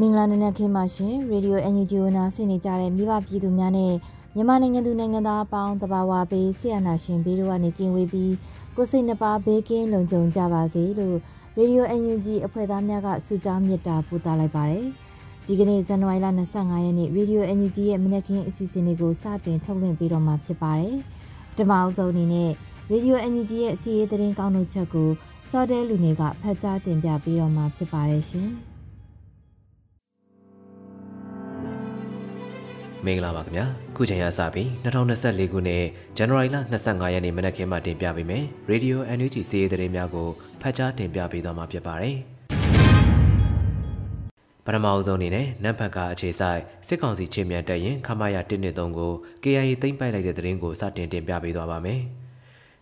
မင်္ဂလာနံနက်ခင်းပါရှင်ရေဒီယို NUG ဝနာဆင်နေကြတဲ့မိဘပြည်သူများနဲ့မြန်မာနိုင်ငံသူနိုင်ငံသားအပေါင်းတဘာဝပေးဆရာနာရှင်ဘေးတို့ကနေကင်းဝေးပြီးကိုစိတ်နှပါဘေးကင်းလုံခြုံကြပါစေလို့ရေဒီယို NUG အဖွဲ့သားများကဆုတောင်းမေတ္တာပို့သလိုက်ပါတယ်ဒီကနေ့ဇန်နဝါရီလ25ရက်နေ့ရေဒီယို NUG ရဲ့မနက်ခင်းအစီအစဉ်လေးကိုစတင်ထုတ်လွှင့်ပေးတော့မှာဖြစ်ပါတယ်ဓမ္မအောင်ဆုံးအနေနဲ့ ရေဒီယို NUG ရဲ့စီးရေးသတင်းကောင်းတို့ချက်ကိုစောတဲလူနေကဖတ်ကြားတင်ပြပေးတော့မှာဖြစ်ပါတယ်ရှင်။မင်္ဂလာပါခင်ဗျာခုချိန်ရစပြီး2024ခုနှစ်ဇန်နဝါရီလ25ရက်နေ့မနက်ခင်းမှာတင်ပြပေးမယ်ရေဒီယို NUG စီးရေးသတင်းများကိုဖတ်ကြားတင်ပြပေးသွားမှာဖြစ်ပါတယ်ပထမအဆုံးအနေနဲ့နမ်ဖတ်ကအခြေဆိုင်စစ်ကောင်စီချင်းမြန်တက်ရင်ခမာယာ113ကို KIA သိမ်းပိုက်လိုက်တဲ့သတင်းကိုစတင်တင်ပြပေးသွားပါမယ်။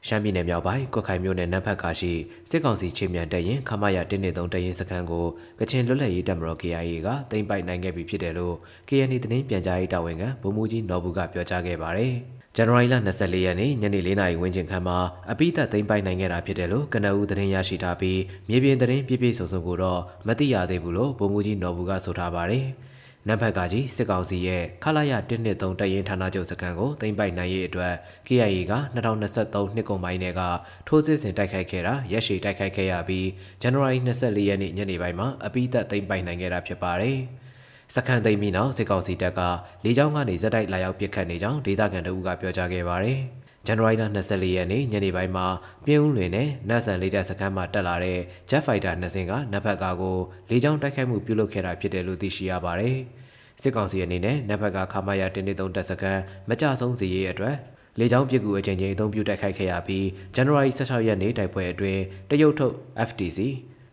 ရှမ်းပြည်နယ်မြောက်ပိုင်းကွက်ခိုင်မြို့နယ်နန်းဖက်ကာရှိစစ်ကောင်စီချင်းမြန်တပ်ရင်ခမာရ113တပ်ရင်စခန်းကိုကချင်လွတ်လပ်ရေးတပ်မတော် KIA ကသိမ်းပိုက်နိုင်ခဲ့ပြီဖြစ်တယ်လို့ KNY သတင်းပြန်ကြားရေးတာဝန်ခံဗိုလ်မှူးကြီးနော်ဘူးကပြောကြားခဲ့ပါတယ်။ဇန်နဝါရီလ24ရက်နေ့ညနေ4နာရီဝန်းကျင်ခန့်မှာအပိသက်သိမ်းပိုက်နိုင်ခဲ့တာဖြစ်တယ်လို့ကနအူးသတင်းရရှိထားပြီးမြေပြင်သတင်းပြည့်ပြည့်စုံစုံကိုတော့မသိရသေးဘူးလို့ဗိုလ်မှူးကြီးနော်ဘူးကဆိုထားပါတယ်။ နံပါတ်ကကြီးစစ်ကောင်စီရဲ့ခလာရ123တပ်ရင်းဌာနချုပ်စခန်းကိုသိမ်းပိုက်နိုင်ရေးအတွက် KIA က2023နှစ်ကုန်ပိုင်းကထိုးစစ်ဆင်တိုက်ခိုက်ခဲ့တာရက်ရှည်တိုက်ခိုက်ခဲ့ရပြီးဇန်နဝါရီ24ရက်နေ့ညနေပိုင်းမှာအပိသက်သိမ်းပိုက်နိုင်ခဲ့တာဖြစ်ပါတယ်။စခန်းသိမ်းပြီးနောက်စစ်ကောင်စီတပ်ကလေကြောင်းကနေဇက်တိုက်လာရောက်ပစ်ခတ်နေကြောင်းဒေသခံတို့ကပြောကြားခဲ့ပါတယ်။ ဇန်နဝါရီလ24ရက်နေ့ညနေပိုင်းမှာပြင်းဦးလွင်နဲ့နတ်ဆန်လေးတပ်စခန်းမှာတက်လာတဲ့ Jet Fighter နှစ်စင်းကနတ်ဘက်ကားကိုလေကြောင်းတိုက်ခိုက်မှုပြုလုပ်ခဲ့တာဖြစ်တယ်လို့သိရှိရပါတယ်။စစ်ကောင်စီအနေနဲ့နတ်ဘက်ကခမာယာတင်းတင်းတပ်စခန်းမကြဆုံးစီရေးအတွက်လေကြောင်းပစ်ကူအကြိမ်ကြိမ်အသုံးပြုတိုက်ခိုက်ခဲ့ရပြီးဇန်နဝါရီ16ရက်နေ့တိုက်ပွဲအတွင်းတရုတ်ထုတ် FTC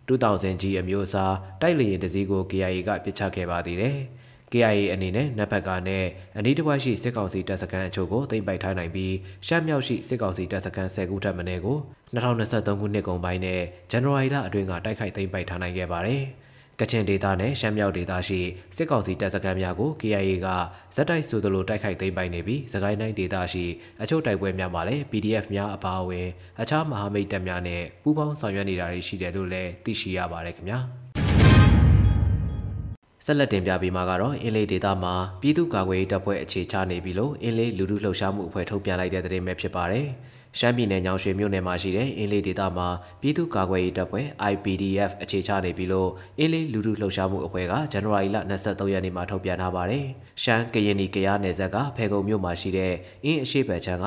2000G အမျိုးအစားတိုက်လေယာဉ်တစ်စီးကို KIA ကပစ်ချခဲ့ပါသေးတယ်။ KIA အနေနဲ့နက်ဘက်ကနဲ့အနီးတစ်ဝိုက်ရှိစစ်ကောင်စီတပ်စခန်းအချို့ကိုသိမ်းပိုက်ထားနိုင်ပြီးရှမ်းမြောက်ရှိစစ်ကောင်စီတပ်စခန်း10ခုထပ်မံကို2023ခုနှစ်ကုန်ပိုင်းနဲ့ဇန်နဝါရီလအတွင်းကတိုက်ခိုက်သိမ်းပိုက်ထားနိုင်ခဲ့ပါတယ်။ကချင်ဒေသနဲ့ရှမ်းမြောက်ဒေသရှိစစ်ကောင်စီတပ်စခန်းများကို KIA ကဇက်တိုက်ဆိုသလိုတိုက်ခိုက်သိမ်းပိုက်နေပြီးစကိုင်းတိုင်းဒေသရှိအချို့တိုက်ပွဲများမှာလည်း PDF များအပါအဝင်အခြားမဟာမိတ်တပ်များနဲ့ပူးပေါင်းဆောင်ရွက်နေတာတွေရှိတယ်လို့လည်းသိရှိရပါတယ်ခင်ဗျာ။ ဆက်လက်တင်ပြပေးမှာကတော့အင်းလေးဒေတာမှာပြည်သူ့ကာကွယ်ရေးတပ်ဖွဲ့အခြေချနေပြီလို့အင်းလေးလူထုလှုပ်ရှားမှုအဖွဲ့ထုတ်ပြန်လိုက်တဲ့သတင်းပဲဖြစ်ပါတယ်။ရှမ်းပြည်နယ်ညောင်ရွှေမြို့နယ်မှာရှိတဲ့အင်းလေးဒေတာမှာပြည်သူ့ကာကွယ်ရေးတပ်ဖွဲ့ IPDF အခြေချနေပြီလို့အင်းလေးလူထုလှုပ်ရှားမှုအဖွဲ့ကဇန်နဝါရီလ23ရက်နေ့မှာထုတ်ပြန်ထားပါတယ်။ရှမ်းကရင်နီကရားနယ်စပ်ကဖေကုံမြို့မှာရှိတဲ့အင်းအရှိဘက်ချမ်းက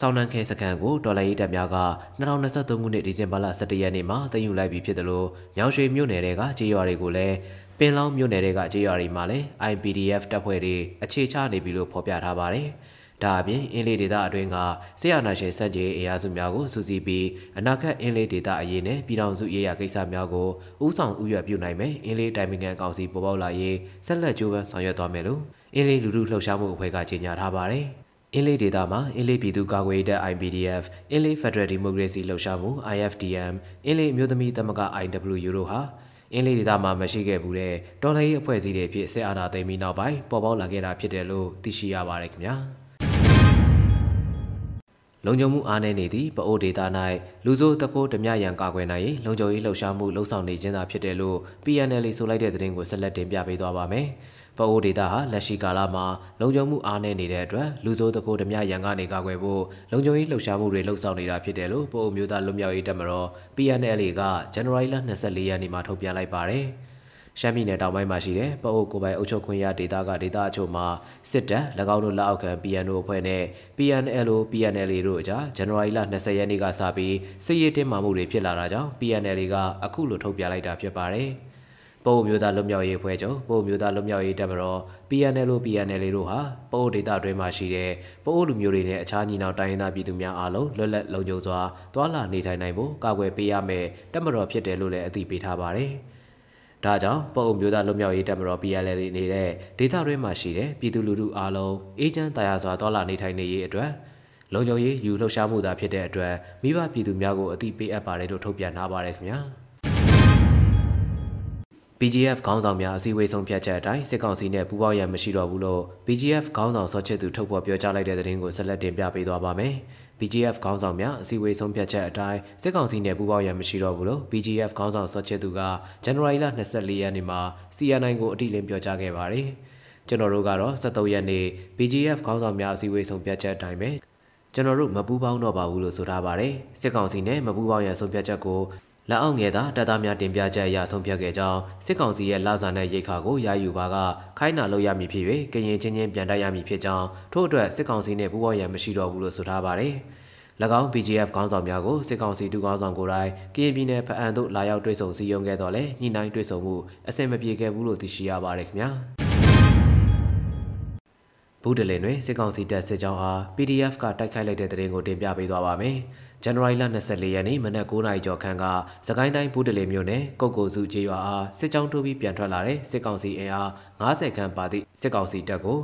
ဆောင်းနှံခဲစခန်းကိုဒေါ်လာရေးတပ်များက2023ခုနှစ်ဒီဇင်ဘာလ17ရက်နေ့မှာသိမ်းယူလိုက်ပြီးဖြစ်တယ်လို့ညောင်ရွှေမြို့နယ်ကကြေးရွာတွေကိုလည်း ပင်လောင်းမြို့နယ်တွေကကြေးရွာတွေမှာလည်း IPDF တပ်ဖွဲ့တွေအခြေချနေပြီလို့ဖော်ပြထားပါတယ်။ဒါအပြင်အင်းလေးဒေသအတွင်းကဆရာနာရှင်စက်ကြီးအရာစုများကိုစူးစီးပြီးအနာဂတ်အင်းလေးဒေသအရေးနဲ့ပြည်ထောင်စုရေးရာကိစ္စများကိုဥဆောင်ဥရွက်ပြုနိုင်မယ်အင်းလေးတိုင်ပင်ခံကောင်စီပေါ်ပေါက်လာရေးဆက်လက်ကြိုးပမ်းဆောင်ရွက်သွားမယ်လို့အင်းလေးလူထုလှုပ်ရှားမှုအဖွဲ့ကကြေညာထားပါတယ်။အင်းလေးဒေတာမှာအင်းလေးပြည်သူ့ကာကွယ်ရေးတပ် IPDF အင်းလေး Federal Democracy လှုပ်ရှားမှု IFDM အင်းလေးအမျိုးသမီးသမဂ္ဂ IWU တို့ဟာ အင်းလေးဒေသမှာမရှိခဲ့ဘူးတဲ့တော်လှန်ရေးအဖွဲ့အစည်းတွေဖြစ်စစ်အာဏာသိမ်းပြီးနောက်ပိုင်းပေါ်ပေါက်လာခဲ့တာဖြစ်တယ်လို့သိရှိရပါတယ်ခင်ဗျာလုံခြုံမှုအားနည်းနေသည့်ပအိုးဒေတာ၌လူစိုးတဖိုးဓမြရန်ကာကွယ်နိုင်ရေးလုံခြုံရေးလှုပ်ရှားမှုလှုံ့ဆော်နေခြင်းသာဖြစ်တယ်လို့ PNL ဆိုလိုက်တဲ့သတင်းကိုဆက်လက်တင်ပြပေးသွားပါမယ်။ ပပအိုဒေတာဟာလက်ရှိကာလမှာလုံခြုံမှုအားနည်းနေတဲ့အတွက်လူဆိုးတကိုးဓမြရန်ကနေကာကွယ်ဖို့လုံခြုံရေးလှုပ်ရှားမှုတွေလှုပ်ဆောင်နေတာဖြစ်တယ်လို့ပအိုမျိုးသားလွတ်မြောက်ရေးတပ်မတော် PNL ကဇန်နဝါရီလ24ရက်နေ့မှာထုတ်ပြန်လိုက်ပါတယ်။ရှမ်းပြည်နယ်တောင်ပိုင်းမှာရှိတဲ့ပအိုကိုပိုင်အုပ်ချုပ်ခွင့်ရဒေသကဒေသအချို့မှာစစ်တပ်၎င်းတို့လက်အောက်ခံ PNO အဖွဲ့နဲ့ PNLO PNL တို့အကြားဇန်နဝါရီလ20ရက်နေ့ကစပြီးစစ်ရေးတင်းမာမှုတွေဖြစ်လာတာကြောင့် PNL ကအခုလိုထုတ်ပြန်လိုက်တာဖြစ်ပါတယ်။ ပို့မျိုးသားလွတ်မြောက်ရေးအဖွဲ့ချုပ်ပို့မျိုးသားလွတ်မြောက်ရေးတပ်မတော် PNL PNL တို့ဟာပို့ဒေသတွင်းမှာရှိတဲ့ပို့လူမျိုးတွေနဲ့အခြားညီနောင်တိုင်းရင်းသားပြည်သူများအားလုံးလွတ်လပ်လုံခြုံစွာတွာလာနေထိုင်နိုင်ဖို့ကာကွယ်ပေးရမယ်တပ်မတော်ဖြစ်တယ်လို့လည်းအသိပေးထားပါတယ်။ဒါကြောင့်ပုတ်အုပ်မျိုးသားလွတ်မြောက်ရေးတပ်မတော် PLL နေတဲ့ဒေသတွင်းမှာရှိတဲ့ပြည်သူလူထုအားလုံးအေးချမ်းတရားစွာတော်လှန်နေထိုင်နေရေးအတွက်လုံခြုံရေးယူလှုပ်ရှားမှုသာဖြစ်တဲ့အတွက်မိဘပြည်သူများကိုအသိပေးအပ်ပါတယ်လို့ထုတ်ပြန်ထားပါတယ်ခင်ဗျာ BGF ခေါင်းဆောင်များအစည်းအဝေးဆုံးဖြတ်ချက်အတိုင်းစစ်ကောင်စီနဲ့ပူးပေါင်းရန်မရှိတော့ဘူးလို့ BGF ခေါင်းဆောင်စောချစ်သူထုတ်ဖော်ပြောကြားလိုက်တဲ့သတင်းကိုဆက်လက်တင်ပြပေးသွားပါမယ်။ BGF ခေါင်းဆောင်များအစည်းအဝေးဆုံးဖြတ်ချက်အတိုင်းစစ်ကောင်စီနဲ့ပူးပေါင်းရန်မရှိတော့ဘူးလို့ BGF ခေါင်းဆောင်စောချစ်သူကဇန်နဝါရီလ24ရက်နေ့မှာ CNN ကိုအတိအလင်းပြောကြားခဲ့ပါတယ်။ကျွန်တော်တို့ကတော့73ရက်နေ့ BGF ခေါင်းဆောင်များအစည်းအဝေးဆုံးဖြတ်ချက်အတိုင်းပဲကျွန်တော်တို့မပူးပေါင်းတော့ပါဘူးလို့ဆိုထားပါတယ်။စစ်ကောင်စီနဲ့မပူးပေါင်းရန်ဆုံးဖြတ်ချက်ကို လက်အောက်ငယ်သာတပ်သားများတင်ပြချက်အရဆုံးဖြတ်ခဲ့ကြောင်းစစ်ကောင်စီရဲ့လာဇာနဲ့ရိတ်ခါကိုရယူပါကခိုင်းနာလို့ရမည်ဖြစ်၍ကရင်ချင်းချင်းပြန်တိုက်ရမည်ဖြစ်ကြောင်းထို့အတွက်စစ်ကောင်စီနဲ့ပူးပေါင်းရန်မရှိတော့ဘူးလို့ဆိုထားပါတယ်။၎င်း BGF ခေါင်းဆောင်များကိုစစ်ကောင်စီတူခေါင်းဆောင်ကိုယ်တိုင်ကရင်ပြည်နယ်ဖအံတို့လာရောက်တွေ့ဆုံစည်းရုံးခဲ့တော့လဲညှိနှိုင်းတွေ့ဆုံမှုအဆင်မပြေခဲ့ဘူးလို့သိရှိရပါတယ်ခင်ဗျာ။ ဘူးတလင်တွင်စစ်ကောင်စီတပ်စစ်ကြောင်းအား PDF ကတိုက်ခိုက်လိုက်တဲ့တဲ့ရင်ကိုတင်ပြပေးသွားပါမယ်။ဇန်နဝါရီလ24ရက်နေ့မနက်9:00နာရီကျော်ခန့်ကစကိုင်းတိုင်းဘူးတလင်မြို့နယ်ကုတ်ကိုစုကျေးရွာအားစစ်ကြောင်းထိုးပြီးပြန်ထွက်လာတဲ့စစ်ကောင်စီအင်အား90ခန့်ပါသည့်စစ်ကောင်စီတပ်ကို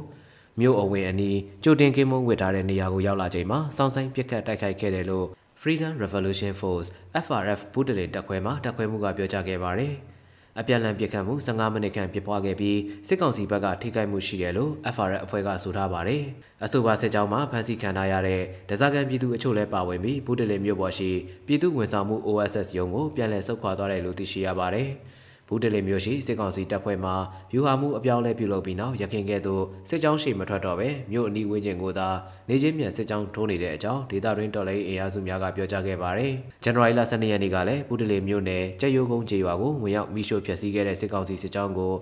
မြို့အဝင်အနီးကြိုတင်ကင်းမုံဝစ်ထားတဲ့နေရာကိုရောက်လာချိန်မှာစောင်းဆိုင်ပစ်ခတ်တိုက်ခိုက်ခဲ့တယ်လို့ Freedom Revolution Force FRF ဘူးတလင်တပ်ခွဲမှတပ်ခွဲမှုကပြောကြားခဲ့ပါတယ်။ အပြန်အလှန်ပစ်ခတ်မှု15မိနစ်ခန့်ဖြစ်ပွားခဲ့ပြီးစစ်ကောင်စီဘက်ကထိခိုက်မှုရှိတယ်လို့ FRF အဖွဲ့ကဆိုထားပါတယ်။အဆိုပါစစ်ကြောင်းမှာဖမ်းဆီးခံထားရတဲ့ဒဇာကန်ပြည်သူအချို့လည်းပါဝင်ပြီးဘူးတလင်မြို့ပေါ်ရှိပြည်သူဝန်ဆောင်မှု OSS ရုံးကိုပြန်လည်ဆုတ်ခွာသွားတယ်လို့သိရှိရပါတယ်။ ဘူးတလင်မြို့ရှိစစ်ကောင်စီတပ်ဖွဲ့မှဗျူဟာမှုအပြောင်းလဲပြုလုပ်ပြီးနောက်ရခင်ကဲ့သို့စစ်ကြောင်းရှိမထွက်တော့ပဲမြို့အနီးဝန်းကျင်ကိုသာနေချင်းမြန်စစ်ကြောင်းထိုးနေတဲ့အကြောင်းဒေတာရင်းတော်လိုင်းအင်အားစုများကပြောကြားခဲ့ပါတယ်။ဇန်နဝါရီလ12ရက်နေ့ကလည်းဘူးတလင်မြို့နယ်ကျက်ရိုးကုန်းကျေးရွာကိုဝင်ရောက်မိရှို့ဖျက်ဆီးခဲ့တဲ့စစ်ကောင်စီစစ်ကြောင်းကို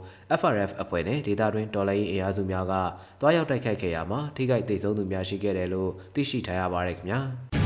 FRF အဖွဲ့နဲ့ဒေတာရင်းတော်လိုင်းအင်အားစုများကတွားရောက်တိုက်ခိုက်ခဲ့ရမှာထိခိုက်ဒေဆုံးသူများရှိခဲ့တယ်လို့သိရှိထားရပါတယ်ခင်ဗျာ။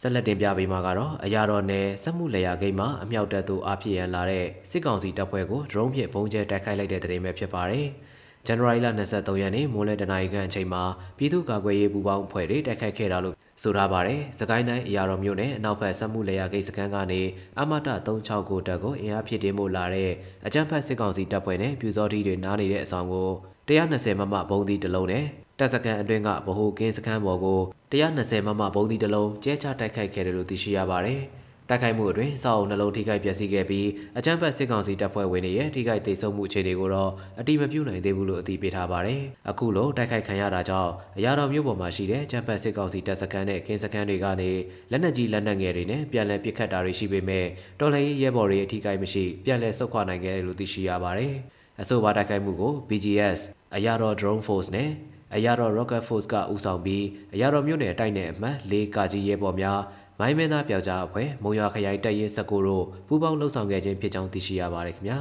ဆက်လက်တင်ပြပေးမှာကတော့အရာတော်နယ်စက်မှုလေယာဂိမ်းမှာအမြောက်တပ်သူအဖြစ်ရန်လာတဲ့စစ်ကောင်စီတပ်ဖွဲ့ကိုဒရုန်းဖြင့်ပုံကျဲတိုက်ခိုက်လိုက်တဲ့တဲ့တင်ပဲဖြစ်ပါတယ်။ဇန်နဝါရီလ23ရက်နေ့မိုးလဲတနာရီခန့်အချိန်မှာပြည်သူ့ကာကွယ်ရေးပူးပေါင်းအဖွဲ့တွေတိုက်ခိုက်ခဲ့တာလို့ဆိုထားပါတယ်။စကိုင်းတိုင်းအရာတော်မြို့နယ်အနောက်ဘက်စက်မှုလေယာဂိတ်စခန်းကနေအမတ369တပ်ကိုအင်အားဖြည့်တင်းဖို့လာတဲ့အကြမ်းဖက်စစ်ကောင်စီတပ်ဖွဲ့နဲ့ပြူစောတိတွေနားနေတဲ့အဆောင်ကို120မမဘုံသီးတစ်လုံးနဲ့ တပ်စခန်းအတွင်းကဗဟိုကင်းစခန်းပေါ်ကို120မမဘုံသီးတစ်လုံးကျဲချတိုက်ခိုက်ခဲ့တယ်လို့သိရှိရပါတယ်။တိုက်ခိုက်မှုအတွင်းစောက်အုံနှလုံးထိခိုက်ပျက်စီးခဲ့ပြီးအကြမ်းဖက်စစ်ကောင်စီတပ်ဖွဲ့ဝင်တွေရဲ့ထိခိုက်ဒေဆုံးမှုအခြေအနေကိုတော့အတိမပြုနိုင်သေးဘူးလို့အသိပေးထားပါတယ်။အခုလိုတိုက်ခိုက်ခံရတာကြောင့်အရာတော်မြို့ပေါ်မှာရှိတဲ့ကြမ်းဖက်စစ်ကောင်စီတပ်စခန်းနဲ့ကင်းစခန်းတွေကနေလက်နက်ကြီးလက်နက်ငယ်တွေနဲ့ပြန်လည်ပစ်ခတ်တာတွေရှိပေမဲ့တော်လှန်ရေးရဲဘော်တွေအထိခိုက်မရှိပြန်လည်ဆုတ်ခွာနိုင်ခဲ့တယ်လို့သိရှိရပါတယ်။အဆိုပါတိုက်ခိုက်မှုကို BGS အရာတော် drone force နဲ့ အရာတော် Rocket Force ကဦးဆောင်ပြီးအရာတော်မြို့နယ်တိုက်နယ်အမှတ်၄ကာကြီးရဲဘော်များမိုင်းမင်းသားပြောက်ကြားအဖွဲ့မုံရွာခရိုင်တပ်ရင်း19တို့ပူးပေါင်းလှုပ်ဆောင်ခဲ့ခြင်းဖြစ်ကြောင်းသိရှိရပါတယ်ခင်ဗျာ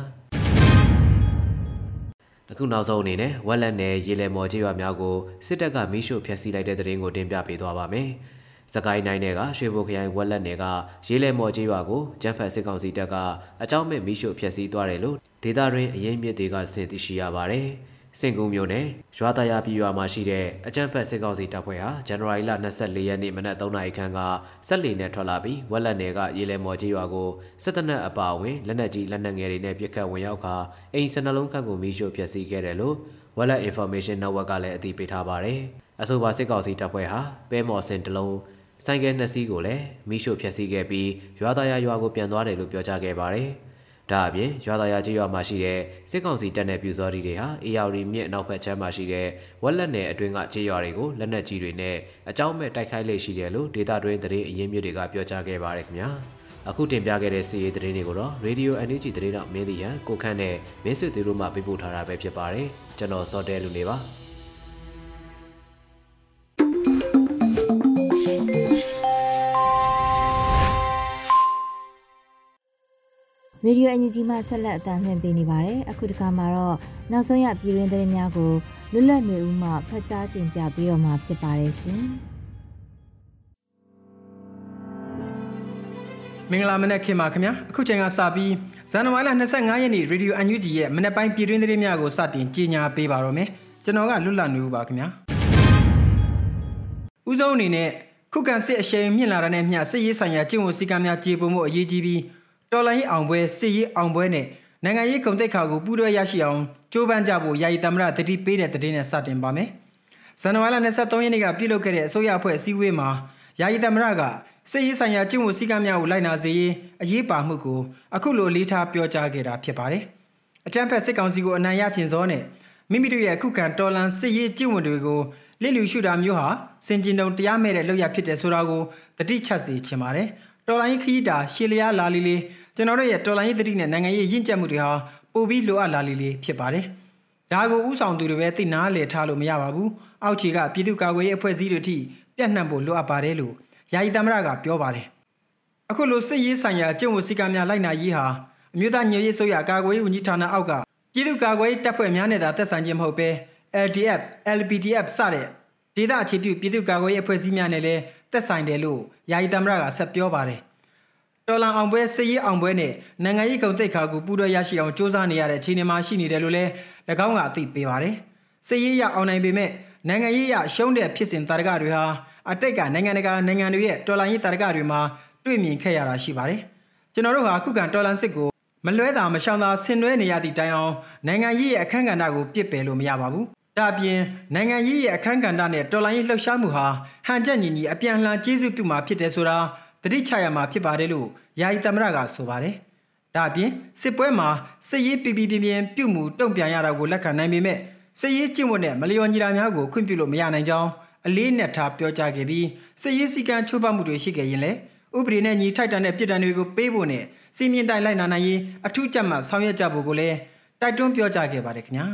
အခုနောက်ဆုံးအနေနဲ့ဝက်လက်နယ်ရေလယ်မော်ကျေးရွာများကိုစစ်တပ်ကမီးရှို့ဖျက်ဆီးလိုက်တဲ့တဲ့ရင်ကိုတင်ပြပေးသွားပါမယ်။စကိုင်းတိုင်းနယ်ကရွှေဘိုခရိုင်ဝက်လက်နယ်ကရေလယ်မော်ကျေးရွာကိုကျန်းဖတ်စစ်ကောင်စီတပ်ကအကြောင်းမဲ့မီးရှို့ဖျက်ဆီးသွားတယ်လို့ဒေသတွင်းအရင်မြစ်တွေကစင်သိရှိရပါတယ်။ စင်ကူမျိုးနဲ့ရွာတရာပြည်ရွာမှာရှိတဲ့အကြံဖက်စစ်ကောင်စီတပ်ဖွဲ့ဟာဇန်နဝါရီလ24ရက်နေ့မနက်3နာရီခန့်ကဆက်လီနဲ့ထွက်လာပြီးဝက်လက်နယ်ကရေလယ်မော်ကြီးရွာကိုစစ်တပ်နက်အပါအဝင်လက်နက်ကြီးလက်နက်ငယ်တွေနဲ့ပစ်ခတ်ဝင်ရောက်ခါအိမ်စနှလုံးခန့်ကိုမီးရှို့ဖျက်ဆီးခဲ့တယ်လို့ဝက်လက် information network ကလည်းအသိပေးထားပါတယ်။အဆိုပါစစ်ကောင်စီတပ်ဖွဲ့ဟာပဲမော်စင်တလုံးဆိုင်ကယ်နှစ်စီးကိုလည်းမီးရှို့ဖျက်ဆီးခဲ့ပြီးရွာသားရရွာကိုပြန်သွားတယ်လို့ပြောကြားခဲ့ပါတယ်။ ဒါအပြင်ရွာသားရကြီးရွာမှာရှိတဲ့စစ်ကောင်စီတပ်နဲ့ပြူစောတီတွေဟာအေယာရီမြစ်နောက်ဘက်ချမ်းမှာရှိတဲ့ဝက်လက်နယ်အတွင်းကကြေးရွာတွေကိုလက်နက်ကြီးတွေနဲ့အကြောင်းမဲ့တိုက်ခိုက်လေ့ရှိတယ်လို့ဒေတာတွင်းသတင်းအရင်းမြစ်တွေကပြောကြားခဲ့ပါတယ်ခင်ဗျာအခုတင်ပြခဲ့တဲ့စီရေးသတင်းတွေကိုတော့ Radio NUG သတင်းတော့မင်းဒီရန်ကိုခန့်နဲ့မင်းဆွေသူတို့မှပေးပို့ထားတာပဲဖြစ်ပါတယ်ကျွန်တော်စောတဲလူနေပါ ရေဒီယိုအန်ယူဂျီမှဆက်လက်အသံလွှင့်ပေးနေပါတယ်။အခုတခါမှာတော့နောက်ဆုံးရပြည်တွင်းသတင်းများကိုလွတ်လပ်နေဦးမှဖတ်ကြားတင်ပြပေးတော့မှာဖြစ်ပါတယ်ရှင်။မင်္ဂလာမနက်ခင်ပါခင်ဗျာအခုချိန်ကစပြီးဇန်နဝါရီလ25ရက်နေ့ရေဒီယိုအန်ယူဂျီရဲ့မနက်ပိုင်းပြည်တွင်းသတင်းများကိုစတင်ကြီးညာပေးပါတော့မယ်ကျွန်တော်ကလွတ်လပ်နေဦးပါခင်ဗျာဦးဆုံးအနေနဲ့ခုခံစစ်အရှိန်မြင့်လာတဲ့နဲ့မျှစစ်ရေးဆိုင်ရာကျင့်ဝတ်စည်းကမ်းများကြေပွန်မှုအရေးကြီးပြီး တော်လိုင်းအောင်ပွဲစစ်ရေးအောင်ပွဲနဲ့နိုင်ငံရေးကုန်တိတ်ခါကိုပူးတွဲရရှိအောင်ကြိုးပမ်းကြဖို့ယာယီသမ္မတတတိပေးတဲ့သတင်းနဲ့စတင်ပါမယ်ဇန်နဝါရီလ23ရက်နေ့ကပြုလုပ်ခဲ့တဲ့အစိုးရအဖွဲ့အစည်းအဝေးမှာယာယီသမ္မတကစစ်ရေးဆိုင်ရာကျင့်ဝတ်စည်းကမ်းများကိုလိုက်နာစေရေးအရေးပါမှုကိုအခုလိုလေးထားပြောကြားခဲ့တာဖြစ်ပါတယ်။အကြမ်းဖက်စစ်ကောင်စီကိုအနိုင်ရခြင်းစောနဲ့မိမိတို့ရဲ့အခုခံတော်လန်စစ်ရေးကျင့်ဝတ်တွေကိုလစ်လျူရှုတာမျိုးဟာစင်ကျင်တုံတရားမဲ့တဲ့လုပ်ရဖြစ်တယ်ဆိုတာကိုတတိချက်စီချင်ပါတယ်။ တော်လိုင်းခရီးတာရှေလျားလာလီလေးကျွန်တော်တို့ရဲ့တော်လိုင်းရေးတတိနဲ့နိုင်ငံရေးရင့်ကျက်မှုတွေဟာပိုပြီးလိုအပ်လာလီလေးဖြစ်ပါတယ်။ဒါကိုဥဆောင်သူတွေပဲသိနာလေထားလို့မရပါဘူး။အောက်ခြေကပြည်သူ့ကာကွယ်ရေးအဖွဲ့အစည်းတွေထိပြန့်နှံ့ဖို့လိုအပ်ပါတယ်လို့ယာယီသမ္မတကပြောပါတယ်။အခုလိုစစ်ရေးဆိုင်ရာကျင့်ဝတ်စည်းကမ်းများလိုက်နာရေးဟာအမျိုးသားညွရေးဆိုရကာကွယ်ရေးဝန်ကြီးဌာနအောက်ကပြည်သူ့ကာကွယ်ရေးတပ်ဖွဲ့များနဲ့သာသက်ဆိုင်ခြင်းမဟုတ်ဘဲ LDF, LPDF စတဲ့ဒေသအခြေပြုပြည်သူ့ကာကွယ်ရေးအဖွဲ့အစည်းများနဲ့လည်း သက်ဆိုင်တယ်လို့ယာယီသမ္မတကဆက်ပြောပါတယ်။တော်လန်အောင်ပွဲစစ်ရေးအောင်ပွဲနဲ့နိုင်ငံရေးကုန်သိက္ခာကိုပူးတွဲရရှိအောင်စ조사နေရတဲ့အခြေအနေမှာရှိနေတယ်လို့လည်း၎င်းကအသိပေးပါတယ်။စစ်ရေးရအောင်နိုင်ပေမဲ့နိုင်ငံရေးရရှုံးတဲ့ဖြစ်စဉ်တာရကတွေဟာအတိတ်ကနိုင်ငံတကာနိုင်ငံတွေရဲ့တော်လှန်ရေးတာရကတွေမှာတွေ့မြင်ခဲ့ရတာရှိပါတယ်။ကျွန်တော်တို့ဟာခုခံတော်လှန်စစ်ကိုမလွဲတာမရှောင်သာဆင်နွှဲနေရသည့်တိုင်အောင်နိုင်ငံရေးရဲ့အခမ်းကဏ္ဍကိုပြစ်ပယ်လို့မရပါဘူး။ဒါ့အပြင်နိုင်ငံရေးရဲ့အခမ်းကဏ္ဍနဲ့တော်လှန်ရေးလှုပ်ရှားမှုဟာ ဟန်ချက်ညီညီအပြန်အလှန်ကျေးဇူးပြုမှာဖြစ်တယ်ဆိုတာတတိချရမှာဖြစ်ပါတယ်လို့ယာယီသမ္မတကဆိုပါတယ်။ဒါ့အပြင်စစ်ပွဲမှာစစ်ရေးပြပြပြပြပြုမှုတုံ့ပြန်ရတာကိုလက်ခံနိုင်ပေမဲ့စစ်ရေးကျင့်ဝတ်နဲ့မလျော်ညီတာများကိုခွင့်ပြုလို့မရနိုင်ကြောင်းအလေးနက်ထားပြောကြားခဲ့ပြီးစစ်ရေးစည်းကမ်းချိုးဖောက်မှုတွေရှိခဲ့ရင်လည်းဥပဒေနဲ့ညီထိုက်တန်တဲ့ပြည်တံတွေကိုပေးဖို့နဲ့စီမင်းတိုင်းလိုက်နာနိုင်ရေးအထူးကြပ်မှဆောင်ရွက်ကြဖို့ကိုလည်းတိုက်တွန်းပြောကြားခဲ့ပါတယ်ခင်ဗျာ